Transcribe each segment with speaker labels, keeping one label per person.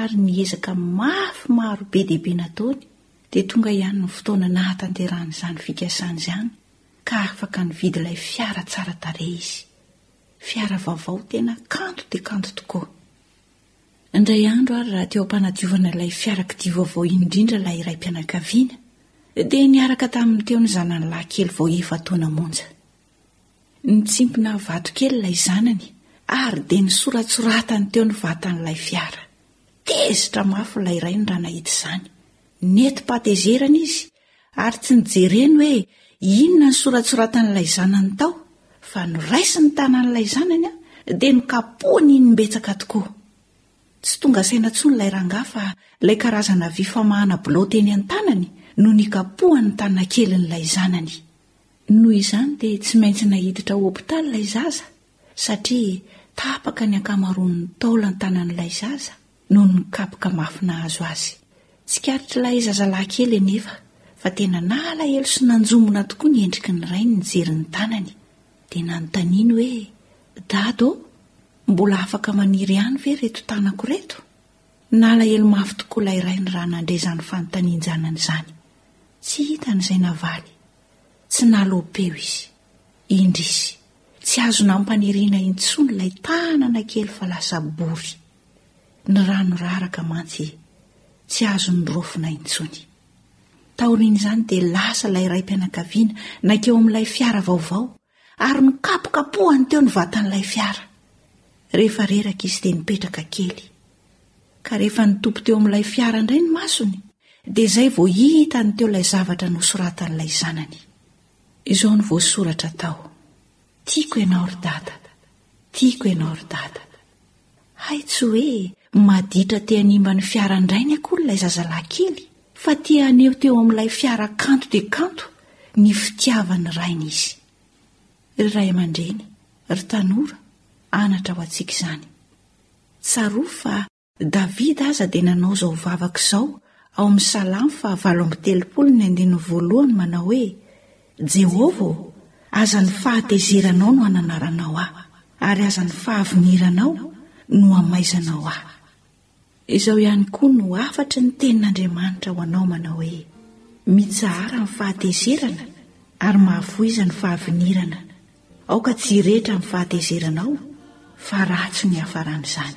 Speaker 1: ary ny
Speaker 2: ezaka mafy maro be dia be nataony dia tonga ihany ny fotoana nahatanterahany izany fikasany izany ka afaka nividy ilay fiara tsara tarehy izy. Fiara vaovao tena kanto dia kanto tokoa. Indray andro ary raha teo am-panadiovana ilay fiarakodia vaovao indrindra ilay raim-pianakaviana dia niaraka taminy teo ny zanany lahy kely vao efa-taona monja. Nitsimpona ny vatokely ilay zanany ary dia nisoratsoratany teo ny vatan'ilay fiara. Tezitra mafy ilay rainy raha nahita izany. Nentim-pahatezerana izy ary tsy nijereny hoe inona ny soratsoratan'ilay zanany tao fa noraisiny ny tanan'ilay zanany dia nokapohiny iny imbetsaka tokoa. Tsy tonga saina intsony ilay rangahy fa ilay karazana vy famahana bilaoty eny an-tanany no nikapohany ny tanankelin'ilay zanany. Noho izany dia tsy maintsy naiditra hopitaly ilay zaza satria tapaka ny ankamaroan'ny taolan-tanan'ilay zaza noho ny kapoka mafy nahazo azy. Tsikaritr'ilay zazalahy kely anefa fa tena nalahelo sy nanjombona tokoa ny endriky ny rainy nijery ny tanany dia nanontaniany hoe, Dada ô, mbola afaka maniry ihany ve ireto tanako ireto? Nalahelo mafy tokoa ilay rainy raha nandre izany fanontanian-janany izany. Tsy hitany izay navaly. Tsy nalom-peo izy. Indrisy, tsy azo nampaniriana intsony ilay tanana kely fa lasa bory. Ny rano raraka mantsy tsy azo noraofina intsony. Taorian'izany dia lasa ilay raim-pianakaviana nankeo amin'ilay fiara vaovao Ary nokapokapohany teo ny vatan'ilay fiara. Rehefa reraka izy dia nipetraka kely. Ka rehefa nitopy teo amin'ilay fiara indray ny masony dia izay vao hitany teo ilay zavatra nosoratan'ilay zanany. Izao no voasoratra tao, Tiako ianao ry dada, tiako ianao ry dada. Hay tsy hoe maditra te hanimba ny fiara an-drainy akory ilay zazalahy kely fa te haneho teo amin'ilay fiara kanto dia kanto ny fitiavan'ny rainy izy. Ry ray aman-dreny, ry tanora, anatra ho antsika izany. Tsarovy fa Davida aza dia nanao izao vavaka izao ao amin'ny Salamo fahavalo amby telopolo ny andininy voalohany manao hoe, Jehovah ô, aza ny fahatezeranao no hananaranao ahy, ary aza ny fahaviniranao no hamaizanao ahy. Izao ihany koa no hafatry ny Tenin'Andriamanitra ho anao manao hoe, Mitsahara ny fahatezerana ary mahafoiza ny fahavinirana. Aoka tsy hirehetra ny fahatezeranao, fa ratsy no hiafaran'izany.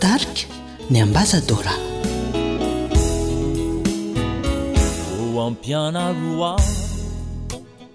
Speaker 2: Dark ny
Speaker 3: ambassadora. Voampianaro aho.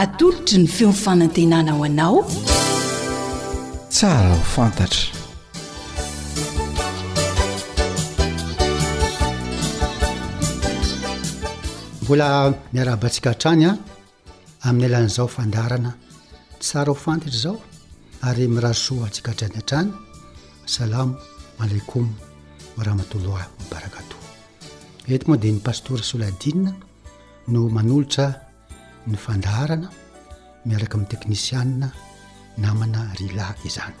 Speaker 1: Atolotry ny feon'ny fanantenana ho anao.
Speaker 4: Tsara ho fantatra.
Speaker 5: Mbola miarahaba antsika hatrany an. Amin'ny alalan'izao fandaharana tsara ho fantatra izao ary mirary soa ho antsika hatrany hatrany, Salam Aleikoum wa Rahmatoullahi wa Barakatoh. Eto moa dia ny Pastora Soladine no manolotra ny fandaharana miaraka amin'ny teknisianina namana Rila izany.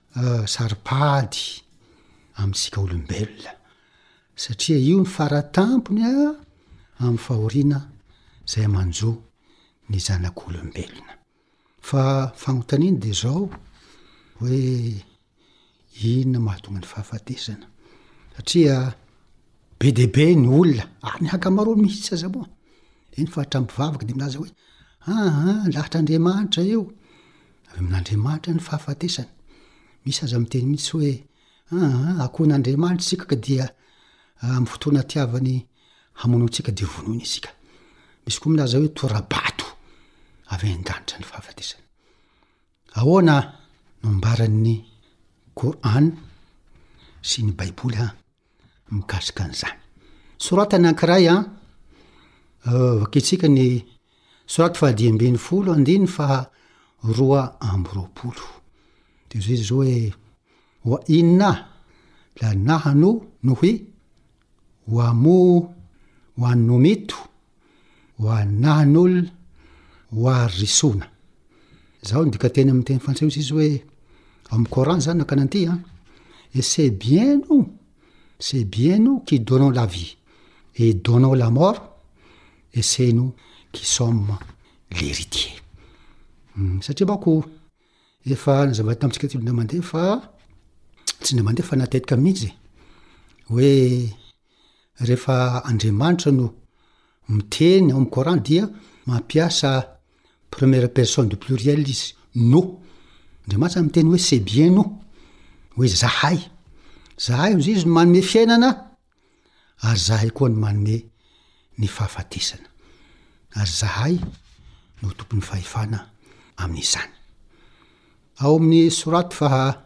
Speaker 5: Saro-pady amintsika olombelona satria io no faratampony amin'ny fahoriana izay aman-jo ny zanak'olombelona. Fa fanontaniana dia izao hoe inona no mahatonga ny fahafatesana? Satria be dia be ny olona, ary ny ankamaroany mihitsy aza moa, eny fa hatramin'ny mpivavaka dia milaza hoe, aha, lahatr'Andriamanitra io. Avy amin'Andriamanitra ny fahafatesana. Misy aza miteny mihitsy hoe, Aa, akohon'Andriamanitra isika ka dia amin'ny fotoana tiavany hamono antsika dia vonoiny isika. Misy koa milaza hoe tora-bato avy any an-danitra ny fahafatesana. Ahoana no ambaran'ny Kor'any sy ny Baiboly an? mikasika an'izany. Soratany ankiray an, vakintsika ny soraty fa dimy ambin'ny folo andininy faha roa amby roapolo. Dia zay zao hoe wa inna la nahanu nuhi wa mu wa numito ho anan'ol ho arisona. Zaho nidika teny amin'ny teny frantsay hozy izy hoe, ao amin'ny coran zany nankany an'ity an, et c'est bien nous, c'est bien nous qui donnons la vie et donnons la mort et c'est nous qui sommes l'héritier. Satria manko efa nazavaina tamintsika teo indray mandeha fa, tsy indray mandeha fa natetika mihitsy hoe. Rehefa Andriamanitra no miteny ao amin'ny Coran dia mampiasa première personne du pluriel izy, nous. Andriamanitra no miteny hoe c'est bien nous, hoe zahay. Zahay hoy izy no manome fiainana ary zahay koa no manome ny fahafatesana. Ary zahay no tompon'ny fahefana amin'izany. Ao amin'ny Sourate faha.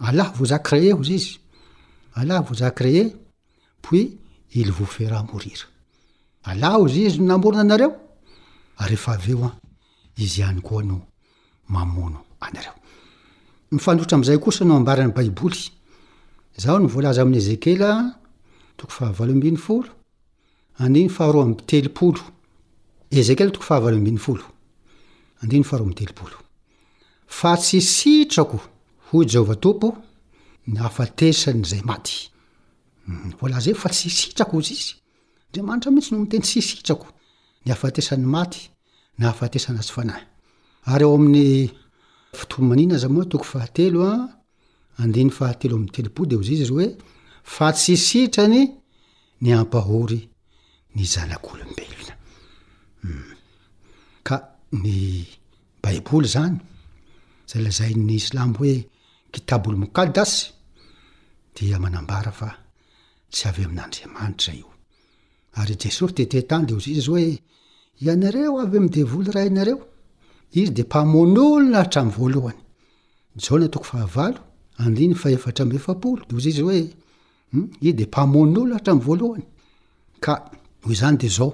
Speaker 5: Allah vous a cree hozy izy, Allah vous a cree puis il vous fera mourir. Allah hozy izy no namorona anareo ary rehefa avy eo an, izy ihany koa no mamono anareo. Mifanohitra amin'izay kosa no ambaran'ny Baiboly. Izao no voalaza amin'ny Ezekiela toko fahavalo ambin'ny folo. Andininy faharoa amby telopolo. Ezekiela toko fahavalo ambin'ny folo, andininy faharoa amby telopolo. Fa tsy sitrako, hoy Jehovah Tompo, ny hahafatesan'izay maty. Hmm, voalaza eo fa tsy sitrako hoy izy. Andriamanitra mihitsy no miteny tsy sitrako ny hahafatesan'ny maty na hahafatesana tsy fanahy. Ary ao amin'ny fotoa manina aza moa toko fahatelo a. Andiny fahatelo amby telopolo dia hozizy ry hoe, fa tsy sitrany ny hampahory ny zanak'olombelona. Humm. Ka ny baiboly zany, zay lazain'ny silamo hoe kitaboul mouqaddas dia manambara fa tsy avy amin'Andriamanitra io. Ary Jesosy dia tery tany dia hozizy izy hoe, ianareo avy amin'ny devoly rainareo, izy dia mpamono olona hatramin'ny voalohany. Jaona toko fahavalo, andininy fahefatra amby efapolo, dia hoy izy hoe, Hum, izy dia mpamono olona hatramin'ny voalohany. Ka, noho izany dia izao,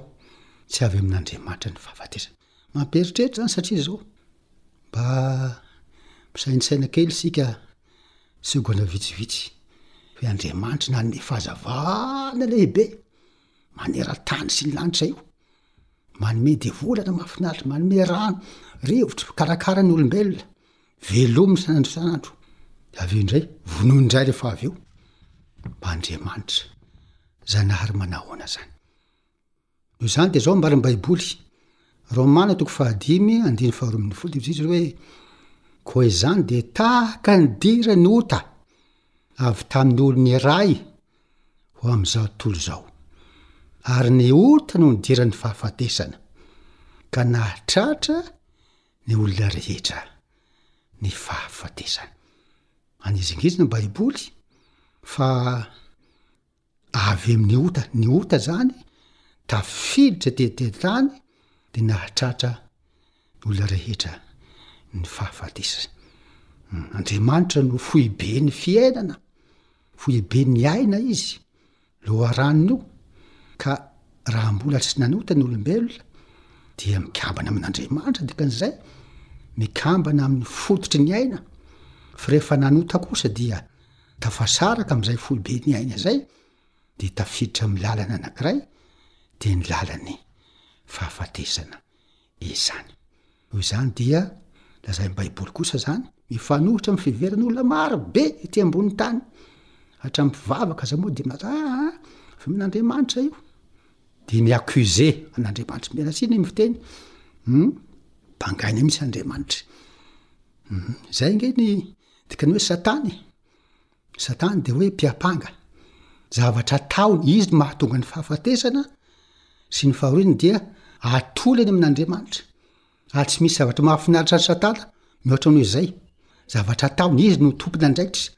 Speaker 5: tsy avy amin'Andriamanitra ny fahafatesana. Mampieritreritra izany satria izao, mba misaintsaina kely isika segona vitsivitsy, fa i Andriamanitra nanome fahazavana lehibe maneran-tany sy ny lanitra io. Manome devolana mahafinaritra, manome rano, rivotra, mikarakara ny olombelona, velominy isan'andro isan'andro. Dia avy eo indray, vonoiny indray rehefa avy eo. Mba Andriamanitra, Zanahary manahoana izany? Noho izany dia izao ambaran'ny Baiboly, Romana toko fahadimy, andininy faharoa ambin'ny folo, dia mitsiry hoe, Koa izany dia tahaka ny diran'ny ota avy tamin'ny olona iray, ho amin'izao tontolo izao, ary ny ota no nidiran'ny fahafatesana, ka nahatratra ny olona rehetra ny fahafatesana. Manizingizina ny Baiboly fa avy amin'ny ota, ny ota izany tafiditra tety an-tany dia nahatratra ny olona rehetra ny fahafatesana. Andriamanitra no foiben'ny fiainana, Foibe ny aina izy, loharanony io, ka raha mbola tsy nanota ny olombelona dia mikambana amin'Andriamanitra, dikan'izay, mikambana amin'ny fototry ny aina, fa rehefa nanota kosa dia tafasaraka amin'izay foibe ny aina izay, dia tafiditra amin'ny lalana anankiray, dia ny lalan'ny fahafatesana izany. Noho izany dia, lazain'ny Baiboly kosa izany, mifanohitra amin'ny fiheveran'ny olona maro be ety ambonin'ny tany, hatramin'ny mpivavaka aza moa dia milaza, aa, avy amin'Andriamanitra io. Dia mi-accuser an'Andriamanitra. Mianatsia ny miteny. Hum, bangaina mihitsy Andriamanitra. Hum, izay ange ny dikan'ny hoe Satana e. Satana dia hoe mpiampanga. Zavatra ataony, izy no mahatonga ny fahafatesana sy ny fahoriana dia atolony any amin'Andriamanitra. Ary tsy misy zavatra mahafinaritra an'i Satana mihoatra noho izay. Zavatra ataony, izy no tompon'andraikitra.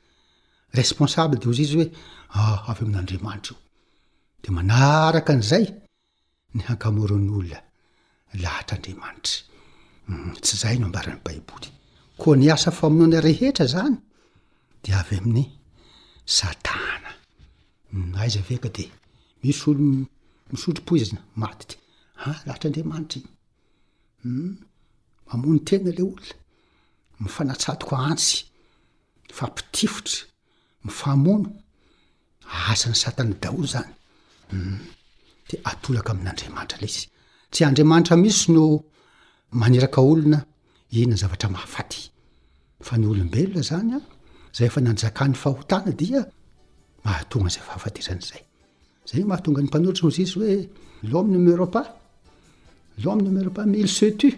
Speaker 5: Responsable dia hoy izy hoe, ah, avy amin'Andriamanitra io. Dia manaraka an'izay, Ny hankamoron'ny olona lahatr'Andriamanitra. Tsy izay no ambaran'ny Baiboly. Koa ny asa famonoana rehetra izany dia avy amin'i Satana. Aiza ve ka dia misy olona misotro poizina, maty dia ha lahatr'Andriamanitra iny. Hum, mamono tena ilay olona, mifanatsatoka antsy, mifampitifotra. Mifamono? Asan'i satana daholo zany hum, de atolaka amin'Andriamanitra lay izy,
Speaker 6: tsy Andriamanitra mihintsy no maniraka olona hihinana zavatra mahafaty, fa ny olombelona zany an, zay efa nanjakan'ny fahotana dia mahatonga an'izay fahafatesana izay, zay no mahatonga ny mpanoratra Mozisy hoe l'homme ne meurt pas, l'homme ne meurt pas mais il se tue.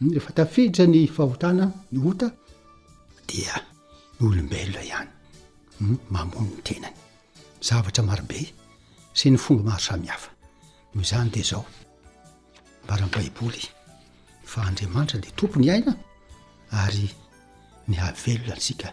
Speaker 6: Rehefa tafiditra ny fahotana, ny ota, dia ny olombelona ihany no mamono ny tenany. Zavatra marobe sy ny fomba maro samihafa. Noho izany dia izao, ambaran'ny Baiboly fa Andriamanitra
Speaker 7: dia tompon'ny aina ary ny hahavelona antsika.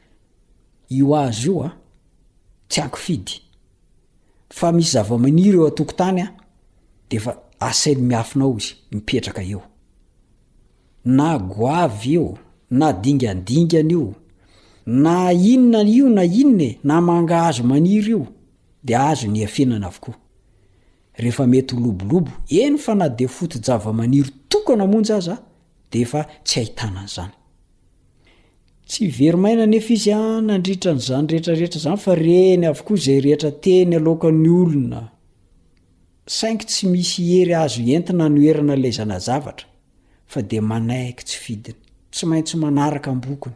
Speaker 7: Io azy io a! Tsy ankifidy. Fa misy zavamaniry eo an-tokotany a, dia efa asainy miafina ao izy, mipetraka eo. Na goavy io, na dingandingana io, na inona io na inona e, na mangahazo maniry io, dia azony iafenana avokoa. Rehefa mety ho lobolobo, eny fa na dia foto-javamaniry tokana monja aza dia efa tsy ahitana an'izany. Tsy very maina anefa izy nandritra an'izany rehetra rehetra izany fa reny avokoa izay rehetra teny aloakan'ny olona. Saingy tsy misy hery azo entina hanoherana ilay zana-javatra fa dia manaiky tsy fidiny. Tsy maintsy manaraka am-bokony.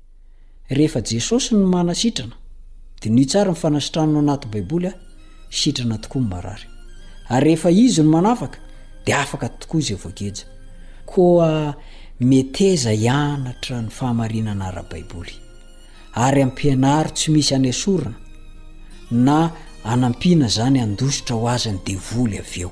Speaker 8: Rehefa Jesosy no manasitrana, diniho tsara ny fanasitranana ao anaty Baiboly a, sitrana tokoa ny marary. Ary rehefa Izy no manafaka, dia afaka tokoa izay voageja. Koa meteza hianatra ny fahamarinana ara-baiboly. Ary ampianaro tsy misy anesorina na anampiana izany handositra ho azy ny devoly avy eo.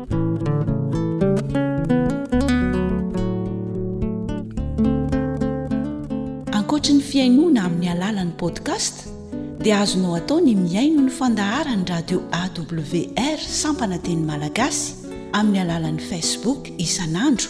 Speaker 8: Ankoatry ny
Speaker 2: fihainoana amin'ny alalan'ny podcast dia azonao atao ny mihaino ny fandaharan'ny radio awr sampana teny malagasy amin'ny alalan'ny facebook isan'andro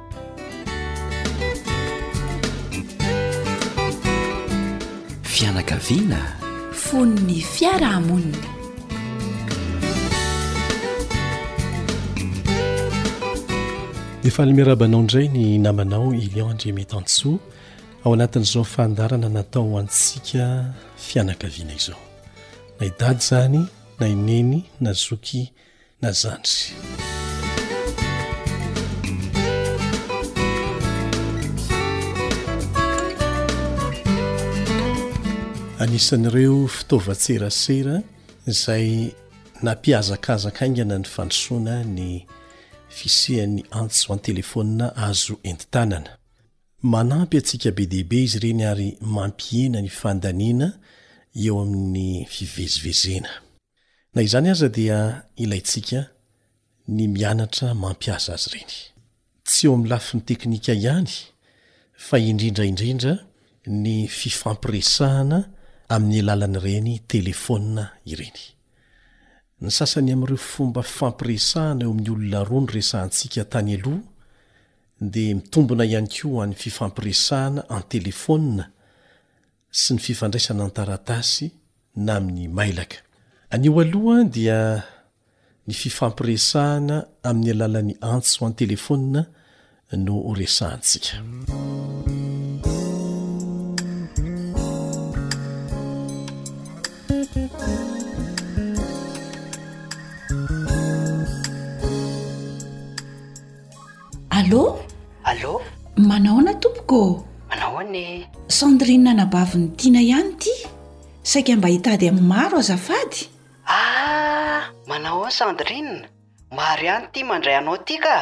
Speaker 9: Fianakaviana
Speaker 2: fon'ny fiarahamonina.
Speaker 9: Dia faly miarahaba anao indray ny namanao Ilian Andriametansoa ao anatin'izao fandarana natao ho antsika fianakaviana izao. Na i dada izany, na i neny, na zoky, na zandry. Anisan'ireo fitaovan-tserasera izay nampiazakazaka haingana ny fandrosoana ny fisian'ny antso an-telefaonina azo enti-tanana. Manampy antsika be dia be izy ireny ary mampihena ny fandaniana eo amin'ny fivezivezena. Na izany aza dia ilaintsika ny mianatra mampiasa azy ireny, tsy eo amin'ny lafiny teknika ihany fa indrindra indrindra ny fifampiresahana amin'ny alalan'ireny telefaonina ireny. Ny sasany amin'ireo fomba fifampiresahana eo amin'ny olona roa noresahantsika tany aloha dia mitombina ihany koa ho an'ny fifampiresahana an-telefaonina, sy ny fifandraisana an-taratasy na amin'ny mailaka. Anio aloha dia ny fifampiresahana amin'ny alalan'ny antso an-telefonina no horesahantsika.
Speaker 2: Allô?
Speaker 1: Allô?
Speaker 2: Manahoana tompoko
Speaker 1: ô? Manahoana
Speaker 2: e? Sandrine anabavin'i Tiana ihany ity. Saika mba hitady amin'ny Maro azafady.
Speaker 1: Ah! Manahoana Sandrine? Maro ihany ity mandray anao ity ka!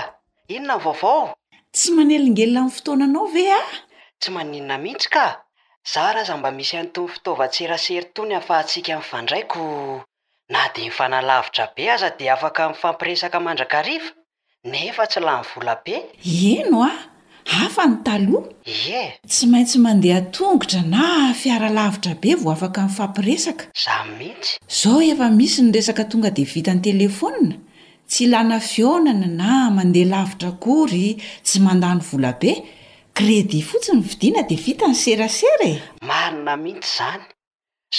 Speaker 1: Inona ny vaovao?
Speaker 2: Tsy manelingelina amin'ny fotoananao ve aho?
Speaker 1: Tsy maninona mihitsy ka! Zara aza mba misy an'itony fitaovan-tserasera itony ahafahantsika mifandray ko! Na dia mifanalavitra be aza dia afaka mifampiresaka mandrakariva? nefa tsy lany vola be?
Speaker 2: Ieno a! Hafa ny taloha!
Speaker 1: Ie!
Speaker 2: Tsy maintsy mandeha tongotra na fiara lavitra be vao afaka mifampiresaka.
Speaker 1: Za mihitsy!
Speaker 2: Zao efa misy ny resaka tonga dia vita an-telefaonina, tsy ilana fihaonana na mandeha lavitra akory, tsy mandany vola be, credit fotsiny vidiana dia vita ny serasera e!
Speaker 1: Marina mihitsy zany!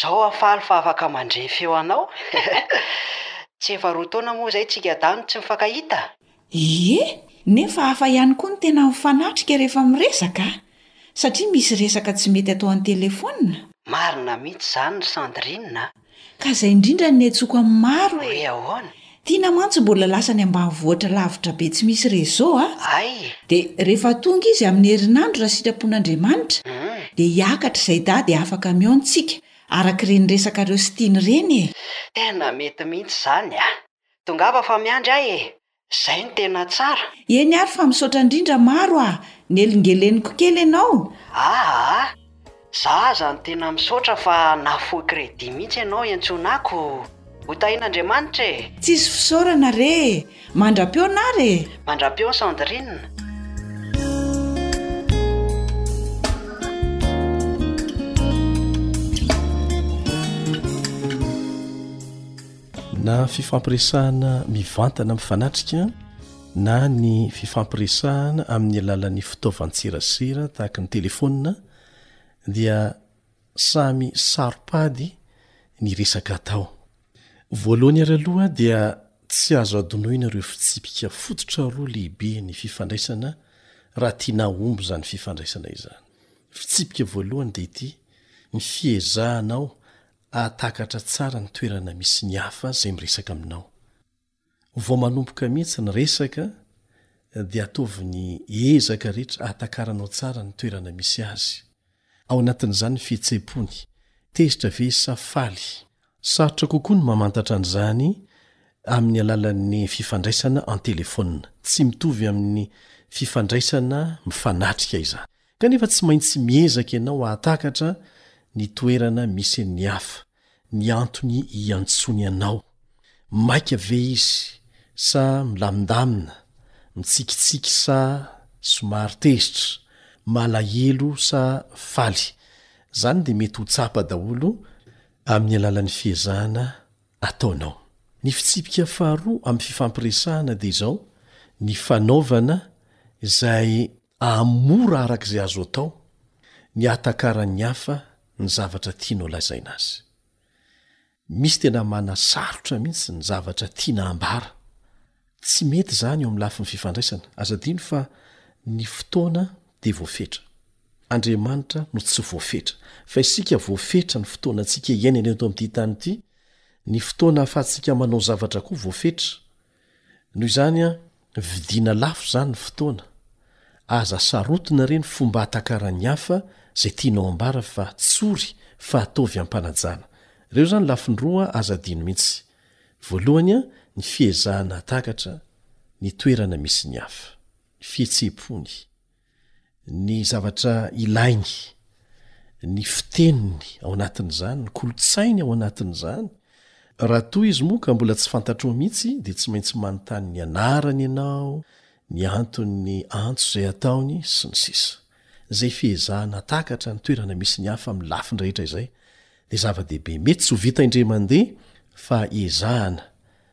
Speaker 1: Zao aho faly fa afaka mandre feo anao. Tsy efa roa taona moa izay tsika dahy no tsy mifankahita?
Speaker 2: Ie, nefa hafa ihany koa ny tena mifanatrika rehefa miresaka a! Satria misy resaka tsy mety atao an-telefaonina.
Speaker 1: Marina mihitsy izany ry Sandrine a!
Speaker 2: Ka izay indrindra no niantsoako amin'ny maro
Speaker 1: hoe.
Speaker 2: Hoe
Speaker 1: ahoana?
Speaker 2: Tiana mantsy mbola lasa any ambanivohitra lavitra be tsy misy réseau a!
Speaker 1: Hay
Speaker 2: e! Dia rehefa tonga izy amin'ny herinandro raha sitrapon'Andriamanitra Hum. dia hiakatra izay dahy dia hafa camion ntsika araka ireny resakareo sy tiany ireny e!
Speaker 1: Tena mety mihitsy izany a! Tongava fa miandry ahy e! Izay no tena tsara!
Speaker 2: Eny ary fa misaotra indrindra maro a! Nelingeleniko kely ianao!
Speaker 1: Aa! Za aza no tena misaotra fa nahafoy credit mihitsy ianao iantsoanako ho tahin'Andriamanitra e!
Speaker 3: Tsisy fisaorana re e! Mandra-peo nary e!
Speaker 1: Mandra-peo Sandrine.
Speaker 9: Na fifampiresahana mivantana mifanatrika. na ny fifampiresahana amin'ny alalan'ny fitaovan-tserasera tahaka ny telefaonina dia samy saro-pady ny resaka atao. Voalohany ary aloha dia tsy azo adinoina ireo fitsipika fototra roa lehibe ny fifandraisana raha tiana hahomby izany fifandraisana izany. Fitsipika voalohany dia ity, ny fiezahanao hahatakatra tsara ny toerana misy ny hafa izay miresaka aminao. Vao manomboka mihitsy ny resaka dia ataovy ny ezaka rehetra hahatakaranao tsara ny toerana misy azy. Ao anatin'izany ny fihetsem-pony. Tezitra ve sa faly? Sarotra kokoa ny mamantatra an'izany amin'ny alalan'ny fifandraisana an-telefaonina. Tsy mitovy amin'ny fifandraisana mifanatrika izany. Kanefa tsy maintsy miezaka ianao hahatakatra ny toerana misy ny hafa. ny antony iantsoany anao. Maika ve izy sa milamindamina, mitsikitsiky sa somary tezitra, malahelo sa faly? Izany dia mety ho tsapa daholo amin'ny alalan'ny fiezahana ataonao. Ny fitsipika faharoa amin'ny fifampiresahana dia izao, ny fanaovana izay Hahamora araka izay azo atao ny hahatakaran'ny hafa ny zavatra tiany holazaina azy. Misy tena manasarotra mihitsy ny zavatra tiana hambara. Tsy mety izany eo amin'ny lafiny fifandraisana. Aza adino fa ny fotoana dia voafetra. Andriamanitra no tsy voafetra, fa isika voafetra ny fotoanantsika iainana eto amin'ity tany ity, ny fotoana ahafahantsika manao zavatra koa voafetra. Noho izany an, vidiana lafo izany ny fotoana. Aza sarotiny re ny fomba hatakaran'ny hafa izay tianao ambara fa tsory fa ataovy am-panajana. Ireo izany lafiny roa aza adino mihitsy. Voalohany an, ny fiezahana hatakatra ny toerana misy ny hafa. Ny fihetseham-pony. ny zavatra ilainy, ny fiteniny ao anatin'izany, ny kolontsainy ao anatin'izany, raha toa izy moa ka mbola tsy fantatrao mihitsy dia tsy maintsy manontany ny anarany ianao, ny anton'ny antso izay ataony sy ny sisa. Izay fehezahana hatakatra ny toerana misy ny hafa amin'ny lafiny rehetra izay dia zava-dehibe. Mety tsy ho vita indray mandeha fa ezahana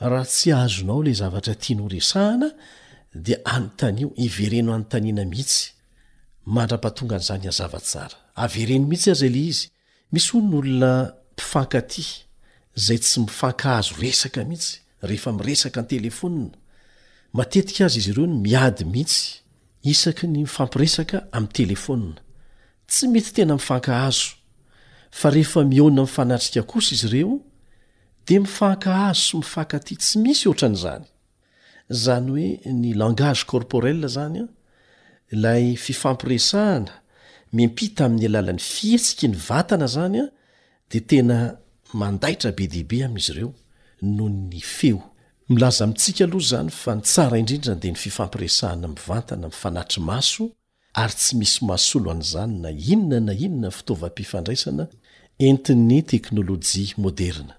Speaker 9: Raha tsy azonao ilay zavatra tiany horesahana, dia anontanio, ivereno anontaniana mihitsy, mandra-pahatonga an'izany hazava tsara. Avereno mihitsy aza ilay izy. Misy hono ny olona mpifankatia, izay tsy mifankahazo resaka mihitsy, rehefa miresaka an-telefonina. Matetika aza izy ireo no miady mihitsy, isaky ny mifampiresaka amin'ny telefonina. Tsy mety tena mifankahazo. Fa rehefa mihaona mifanatrika kosa izy ireo, Dia mifankahazo sy mifankatia tsy misy ohatran'izany. Izany hoe ny langage corporel izany an, ilay fifampiresahana miampita amin'ny alalan'ny fihetsiky ny vatana izany an, dia tena mandaitra be dia be amin'izy ireo noho ny feo. Milaza amintsika aloha izany fa ny tsara indrindra dia ny fifampiresahana mivantana mifanatri-maso, ary tsy misy mahasolo an'izany na inona na inona fitaovam-pifandraisana entin'ny teknolojia moderina.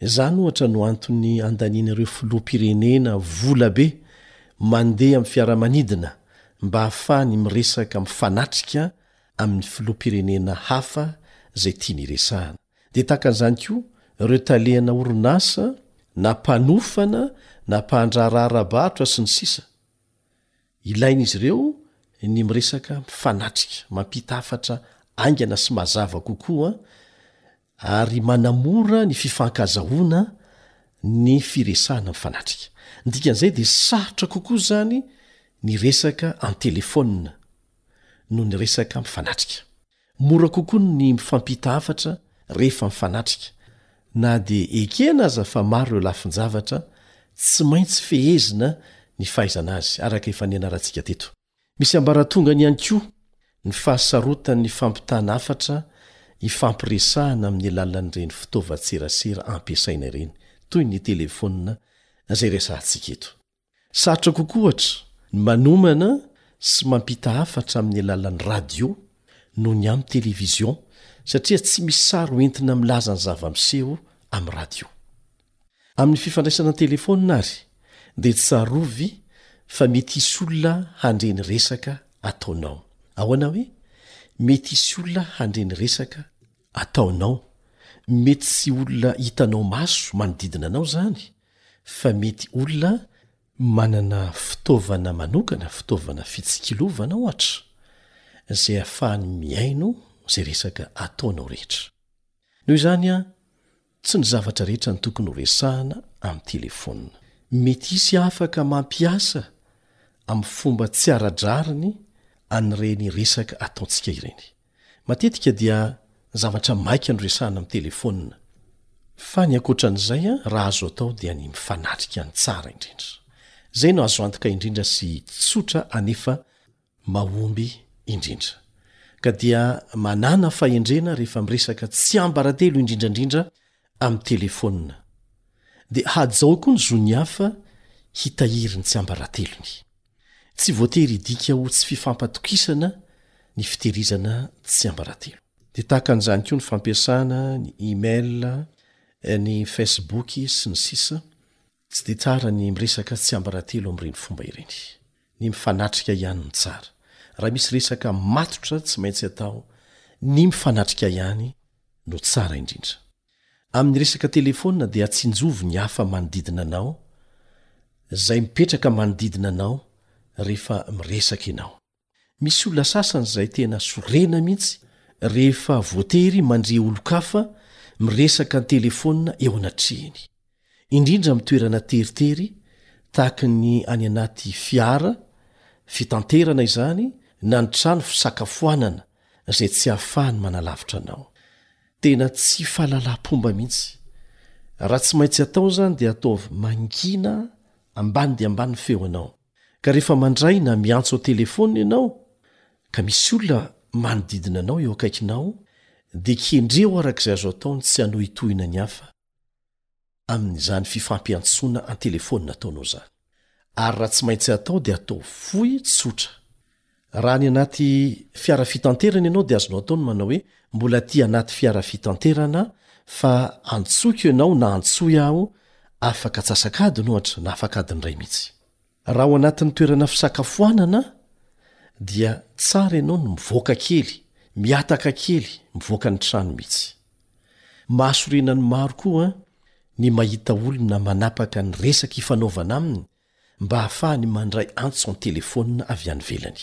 Speaker 9: Izany ohatra no antony andanian'ireo filoham-pirenena vola be mandeha amin'ny fiaramanidina mba hahafahany miresaka mifanatrika amin'ny filoham-pirenena hafa izay tiany hiresahana. Dia tahaka an'izany koa ireo talehana orinasa na mpanofana na mpandraharaha ara-barotra sy ny sisa. Ilain'izy ireo ny miresaka mifanatrika, mampita hafatra haingana sy mazava kokoa, ary manamora ny fifankazahoana ny firesahana mifanatrika. Ny dikan'izay dia sarotra kokoa izany ny resaka an-telefaonina noho ny resaka mifanatrika. Mora kokoa ny mifampita hafatra rehefa mifanatrika. Na dia ekena aza fa maro ireo lafin-javatra, tsy maintsy fehezina ny fahaizana azy, araka efa nianarantsika teto. Misy ambaratongany ihany koa ny fahasarotan'ny fampitana hafatra ifampiresahana amin'ny alalan'ireny fitaovan-tserasera ampiasaina ireny, toy ny telefaonina izay resahantsika eto. Sarotra kokoa ohatra ny manomana sy mampita hafatra amin'ny alalan'ny radio noho ny amin'ny television satria tsy misy sary ho entina milaza ny zava-miseho amin'ny radio. Amin'ny fifandraisana an-telefaonina ary dia tsarovy fa mety hisy olona handre ny resaka ataonao. Ahoana hoe mety hisy olona handre ny resaka ataonao? Mety tsy olona hitanao maso manodidina anao izany fa mety olona manana fitaovana manokana, fitaovana fitsikilovana ohatra, izay ahafahany mihaino izay resaka ataonao rehetra. Noho izany an, tsy ny zavatra rehetra no tokony ho resahana amin'ny telefaonina. Mety hisy afaka mampiasa amin'ny fomba tsy ara-drariny an'ireny resaka ataontsika ireny. Matetika dia zavatra maika no resahana amin'ny telefaonina. Fa ny ankoatra an'izay, raha azo atao dia ny mifanatrika ny tsara indrindra. Izay no azo antoka indrindra sy tsotra anefa mahomby indrindra. Ka dia manàna fahendrena rehefa miresaka tsiambaratelo indrindrandrindra amin'ny telefaonina. Dia hajao koa ny zon'ny hafa hitahiry ny tsiambaratelony. Tsy voatery hidika ho tsy fifampatokisana ny fitehirizana tsiambaratelo. Dia tahaka an'izany koa ny fampiasana ny e-mail, ny Facebook sy ny sisa Tsy dia tsara ny miresaka tsiambaratelo amin'ireny fomba ireny. Ny mifanatrika ihany no tsara. Raha misy resaka matotra tsy maintsy atao, ny mifanatrika ihany no tsara indrindra. Amin'ny resaka telefona dia tsinjovy ny hafa manodidina anao, zay mipetraka manodidina anao rehefa miresaka ianao. Misy olona sasany zay tena sorena mihitsy rehefa voatery mandre olon-kafa miresaka an-telefona eo anatrehiny. indrindra amin'ny toerana teritery tahaka ny any anaty fiara fitanterana izany na ny trano fisakafoanana izay tsy hahafahany manalavitra anao. Tena tsy fahalalam-pomba mihitsy. Raha tsy maintsy atao izany dia ataovy mangina ambany dia ambany ny feo anao ka rehefa mandray na miantso an-telefaonina ianao ka misy olona manodidina anao eo akaikinao dia kendreo araka izay azo atao ny tsy hanohitohina ny hafa amin'izany fifampiantsoana an-telefaonina ataonao izany. Ary raha tsy maintsy atao dia atao fohy, tsotra. Raha any anaty fiara fitanterana ianao dia azonao atao ny manao hoe, Mbola aty anaty fiara fitanterana aho fa antsoiko ianao na antsoy aho afaka atsasak'adiny ohatra na afak'adiny iray mihitsy. Raha ao anatin'ny toerana fisakafoanana dia tsara ianao ny mivoaka kely, mihataka kely mivoaka ny trano mihitsy. Mahasorena ny maro koa ny mahita olona manapaka ny resaka ifanaovana aminy mba hahafahany mandray antso an-telefaonina avy any ivelany.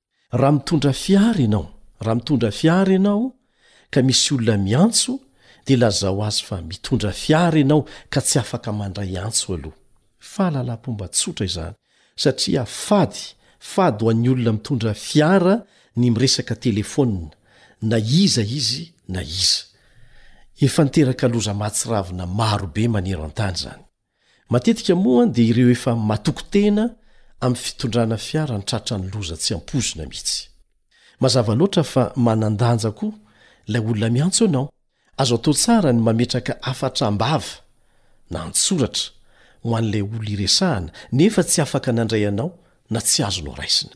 Speaker 9: Raha mitondra fiara ianao, raha mitondra fiara ianao ka misy olona miantso dia lazao azy fa mitondra fiara ianao ka tsy afaka mandray antso aloha. Fahalalam-pomba tsotra izany satria fady, fady ho an'ny olona mitondra fiara ny miresaka telefaonina na iza izy na iza. Efa niteraka loza mahatsiravina maro be maneran-tany izany. Matetika moa dia ireo efa matoky tena amin'ny fitondrana fiara ny tratran'ny loza tsy ampoizina mihitsy. Mazava loatra fa manan-danja koa ilay olona miantso anao. Azo atao tsara ny mametraka hafatra am-bava na an-tsoratra ho an'ilay olona iresahana nefa tsy afaka nandray anao na tsy azonao raisina.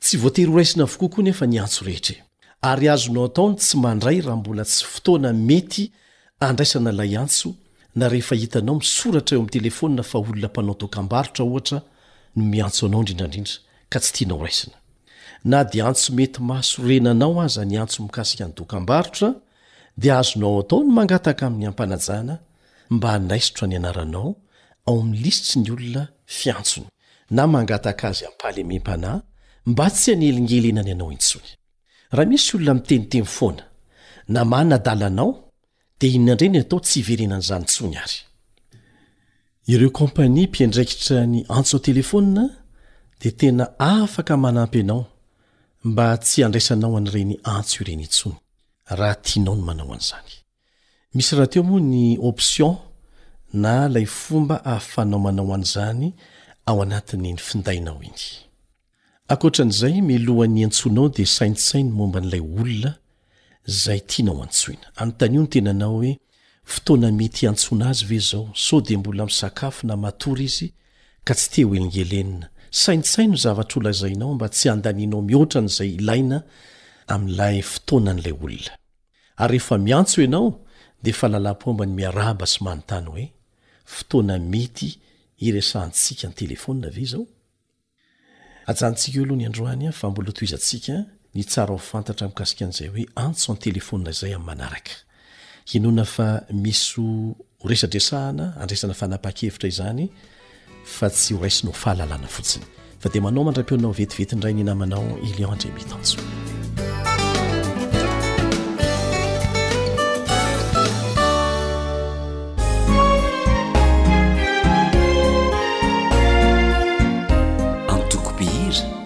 Speaker 9: Tsy voatery horaisina avokoa koa nefa ny antso rehetra e! Ary azonao atao ny tsy mandray raha mbola tsy fotoana mety handraisana ilay antso na rehefa hitanao misoratra eo amin'ny telefaonina fa olona mpanao dokam-barotra ohatra no miantso anao indrindrandrindra ka tsy tianao raisina. Na dia antso mety mahasorena anao aza ny antso mikasika ny dokam-barotra dia azonao atao ny mangataka amin'ny ampanajana mba hanaisotra ny anaranao ao amin'ny lisitry ny olona fiantsony. na mangataka azy am-pahalemem-panahy mba tsy hanelingelenany anao intsony. Raha misy olona miteniteny foana, na manadala anao, dia inona indray ny atao tsy hiverenan'izany intsony ary? Ireo kaompania mpiandraikitra ny antso an-telefaonina dia tena afaka manampy anao mba tsy handraisanao an'ireny antso ireny intsony, raha tianao ny manao an'izany. Misy rahateo moa ny option na lay fomba ahafanao manao an'izany ao anatin'iny findainao iny. Ankoatran'izay, milohan'ny iantsoanao dia saintsaino momba an'ilay olona zay tianao antsoina. Anontanio ny tenanao hoe fotoana mety hiantsoana azy ve zao? Sao dia mbola misakafo na matory izy ka tsy te ho engelenina? Saintsaino ny zavatra ho lazainao mba tsy handanianao mihoatra an'izay ilaina amin'ilay fotoanan'ilay olona. Ary rehefa miantso ianao dia efa lalam-pomba ny miarahaba sy manontany hoe, fotoana mety hiresahantsika an-telefaonina ve izao? Ajanontsika eo aloha ny androany fa mbola tohizantsika ny tsara ho fantatra mikasika an'izay hoe antso an-telefaonina izay amin'ny manaraka. Hinoana fa misy ho resadresahana handraisana fanapahan-kevitra izany. fa tsy horaisinao fahalalana fotsiny fa dia manao mandra-peonao
Speaker 10: vetivety indray ny namanao Elion Andriamitanjo.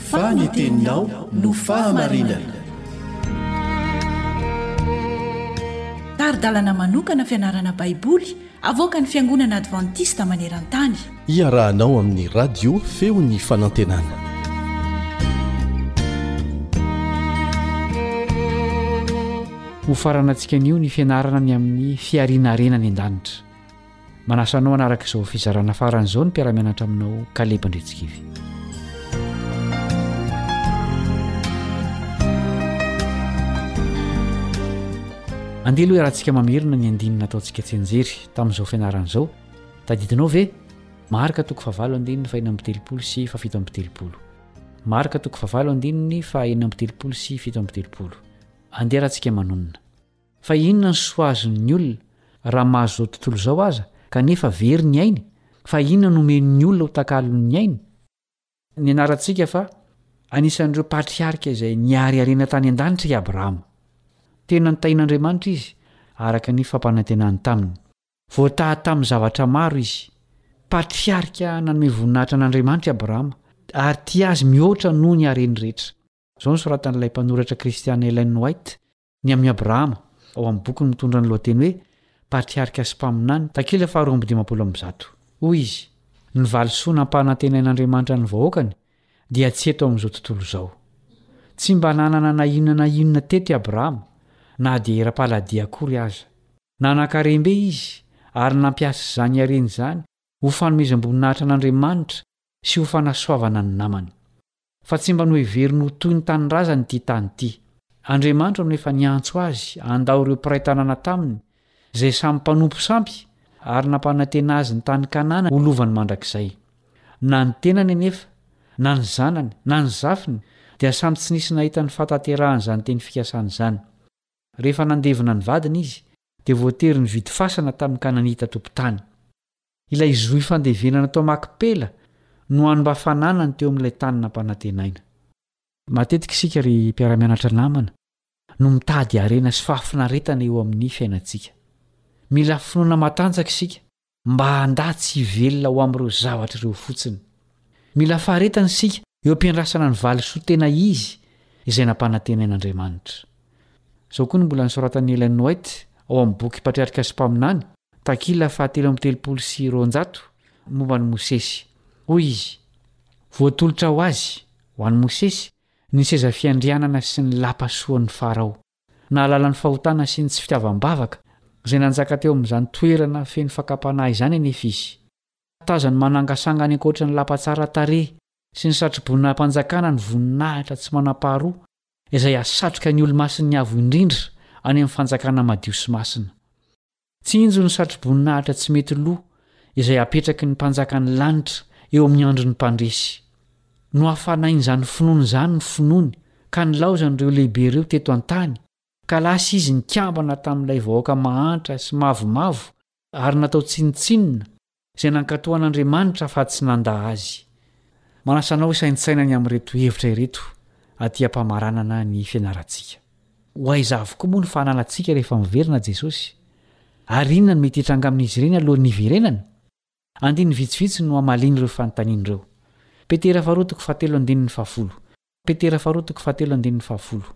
Speaker 9: Fa ny teninao no fahamarinana.
Speaker 3: Tari-dalana manokana fianarana Baiboly avoakan'ny Fiangonana Advantista maneran-tany.
Speaker 9: Iarahanao amin'ny Radio Feon'ny Fanantenana.
Speaker 6: Hofaranantsika anio ny fianarana ny amin'ny fihariana harena any an-danitra. Manasa anao hanaraka izao fizarana farany izao ny mpiara-mianatra aminao Kaleb Andritsikivy. Andeha aloha iarahantsika mamerina ny andininy nataontsika tsianjery tamin'izao fianarana izao. Tadidinao ve? Marka toko fahavalo andininy fa enina amby telopolo sy fa fito amby telopolo. Marka toko fahavalo andininy fa enina amby telopolo sy fito amby telopolo. Andeha iarahantsika manonona. Fa inona ny soa azon'ny olona raha mahazo izao tontolo izao aza kanefa very ny ainy? Fa inona no omen'ny olona ho takalon'ny ainy? Nianarantsika fa anisan'ireo patriarika izay niariariana tany an-danitra i Abrahama. Tena nitahian'Andriamanitra izy, araka ny fampanantenany taminy. Voataha tamin'ny zavatra maro izy. Patriarika nanome voninahitra an'Andriamanitra i Abrahama, ary tia azy mihoatra noho ny hareny rehetra. Izao no soratan'ilay mpanoratra kristiana Ellen White, Ny amin'i Abrahama, ao amin'ny boky mitondra ny lohateny hoe Patriarika sy Mpaminany, takila faharoa amby dimampolo amby zato. Hoy izy, Ny valisoa nampanantenain'Andriamanitra ny vahoakany dia tsy eto amin'izao tontolo izao. Tsy mba nanana na inona na inona teto i Abrahama, na dia era-paladia akory aza. Nanankarem-be izy ary nampiasa izany hareny izany ho fanomezam-boninahitra an'Andriamanitra sy ho fanasoavana ny namany. Fa tsy mba noheveriny ho toy ny tanindrazany ity tany ity. Andriamanitra no efa niantso azy handao ireo mpiray tanàna taminy, izay samy mpanompo sampy, ary nampanantena azy ny tany Kanana ho lovany mandrakizay. Na ny tenany anefa, na ny zanany, na ny zafiny, dia samy tsy nisy nahita ny fahatanterahan'izany teny fikasana izany. Rehefa nandevina ny vadiny izy, dia voatery nividy fasana tamin'ny Kananita tompon-tany. Ilay zohy fandevenana tao Makpela no hany mba fananany teo amin'ilay tany nampanantenaina. Matetika isika, ry mpiara-mianatra namana, no mitady harena sy fahafinaretana eo amin'ny fiainantsika. Mila finoana matanjaka isika mba handà tsy hivelona ho amin'ireo zavatra ireo fotsiny. Mila faharetana isika eo am-piandrasana ny valisoa tena izy izay nampanantenain'Andriamanitra. Izao koa no mbola nosoratan'i Ellen White ao amin'ny boky Patriarika sy Mpaminany, Takila fahatelo amby telopolo sy roanjato momba an'i Mosesy. Hoy izy, Voatolotra ho azy, ho an'i Mosesy, ny seza fiandrianana sy ny lapa soan'i Farao. Nahalala ny fahotana sy ny tsy fitiavam-bavaka izay nanjaka teo amin'izany toerana feno fakam-panahy izany anefa izy. Tazany manangasanga any ankoatry ny lapa tsara tarehy sy ny satroboninahim-panjakana ny voninahitra tsy manam-paharoa izay hasatroka ny olomasin'ny Avo Indrindra any amin'ny fanjakana madio sy masina. Tsinjo ny satroboninahitra tsy mety lo izay apetraky ny Mpanjakan'ny lanitra eo amin'ny andron'ny mpandresy. Nohafanain'izany finoana izany ny finoany ka nilaozan'ireo lehibe ireo teto an-tany ka lasa izy nikambana tamin'ilay vahoaka mahantra sy mavomavo ary natao tsinontsinona izay nankatò an'Andriamanitra fa tsy nandà Azy. Manasa anao hisaintsaina ny amin'ireto hevitra ireto aty am-pamaranana ny fianarantsika. Ho aiza avokoa moa ny fananantsika rehefa miverina Jesosy? Ary inona no mety hitranga amin'izy ireny alohan'ny hiverenany? Andininy vitsivitsy no hamaliany ireo fanontaniana ireo. Petera faharoa toko fahatelo andininy fahafolo. Petera faharoa toko fahatelo andininy fahafolo.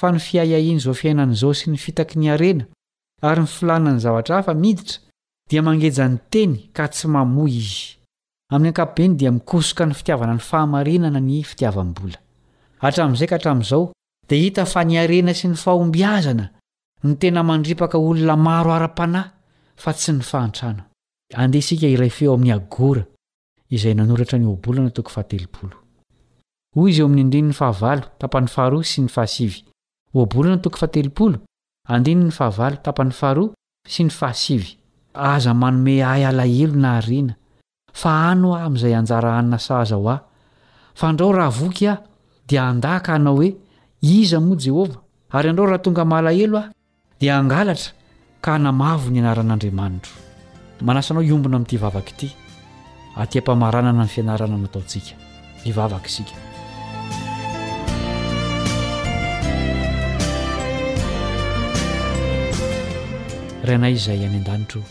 Speaker 6: fa ny fiahiahian'izao fiainana izao sy ny fitaky ny harena ary ny filàna ny zavatra hafa miditra dia mangeja ny teny ka tsy mamoa izy. Amin'ny ankapobeny dia mikosoka ny fitiavana ny fahamarinana ny fitiavam-bola. Hatramin'izay ka hatramin'izao dia hita fa ny harena sy ny fahombiazana no tena mandripaka olona maro ara-panahy fa tsy ny fahantrana. Andeha isika hiray feo amin'ny Agora izay nanoratra ny ohabolana toko fahatelopolo. Hoy izy eo amin'ny andininy fahavalo, tapany faharoa sy ny fahasivy, Ohabolana toko fahatelopolo, andininy fahavalo, tapany faharoa sy ny fahasivy, Aza manome ahy alahelo na ariana, fa ano aho amin'izay anjara hanina sahaza ho ahy, fandrao raha voky aho, dia handà ka hanao hoe, Iza moa Jehovah? Ary andrao raha tonga malahelo aho, Dia hangalatra ka hanamavo ny anaran'Andriamanitro. Manasa anao hiombona amin'ity vavaka ity, aty am-pamaranana ny fianarana nataontsika. Hivavaka isika. Rainay izay any an-danitra o,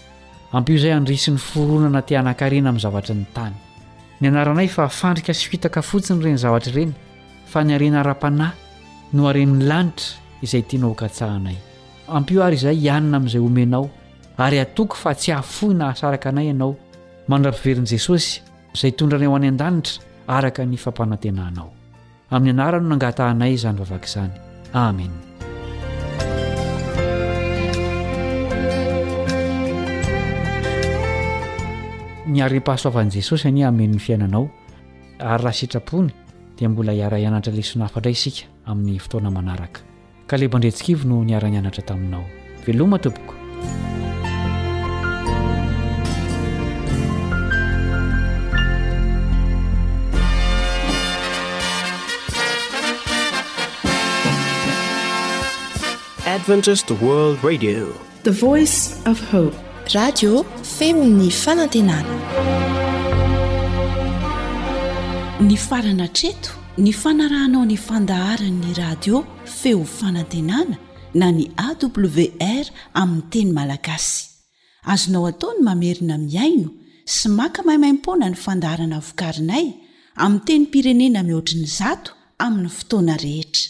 Speaker 6: ampio izay handrisy ny foronana te hanan-karena amin'ny zavatry ny tany. Nianaranay fa fandrika sy fitaka fotsiny ireny zavatra ireny, Fa ny harena ara-panahy no haren'ny lanitra izay tianao hokatsahanay. Ampio àry izahay hianina amin'izay omenao, ary atoky fa tsy hahafoy na hahasaraka anay ianao, mandra-piverin'i Jesosy, izay tondranay ho any an-danitra araka ny fampanantenanao. Amin'ny anarany no nangatahanay izany vavaka izany. Amena. Ny harem-pahasoavan'i Jesosy anie hameno ny fiainanao. Ary raha sitrapony dia mbola hiara-hianatra lesona hafa indray isika amin'ny fotoana manaraka. Kaleb Andriantsikivo no niara-nianatra taminao. Veloma tompoko!
Speaker 11: Adventist World Radio
Speaker 12: The voice of hope.
Speaker 10: Radio feo
Speaker 2: ny fanantenana. Nifarana hatreto ny fanarahanao ny fandaharan'ny radio feo fanantenana na ny AWR amin'ny teny malagasy. Azonao atao ny mamerina mihaino sy maka maimaimpoana ny fandaharana vokarinay amin'ny tenim-pirenena mihoatry ny zato amin'ny fotoana rehetra.